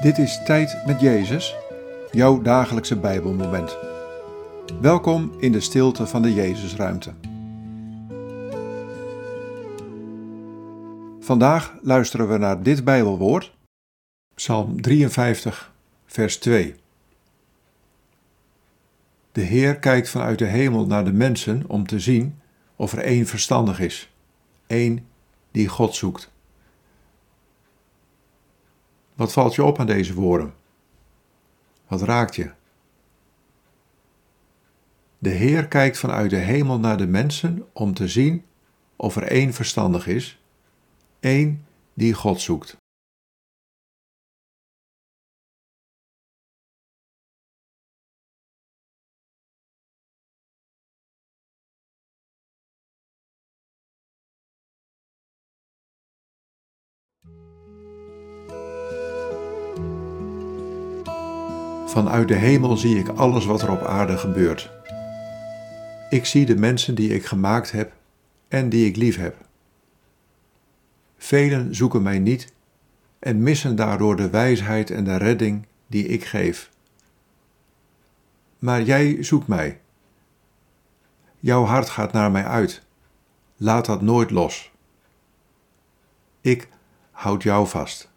Dit is Tijd met Jezus, jouw dagelijkse Bijbelmoment. Welkom in de stilte van de Jezusruimte. Vandaag luisteren we naar dit Bijbelwoord, Psalm 53, vers 2. De Heer kijkt vanuit de hemel naar de mensen om te zien of er één verstandig is, één die God zoekt. Wat valt je op aan deze woorden? Wat raakt je? De Heer kijkt vanuit de hemel naar de mensen om te zien of er één verstandig is, één die God zoekt. Vanuit de hemel zie ik alles wat er op aarde gebeurt. Ik zie de mensen die ik gemaakt heb en die ik lief heb. Velen zoeken mij niet en missen daardoor de wijsheid en de redding die ik geef. Maar jij zoekt mij. Jouw hart gaat naar mij uit. Laat dat nooit los. Ik houd jou vast.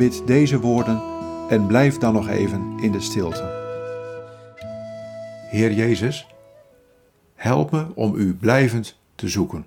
Bid deze woorden en blijf dan nog even in de stilte. Heer Jezus, help me om U blijvend te zoeken.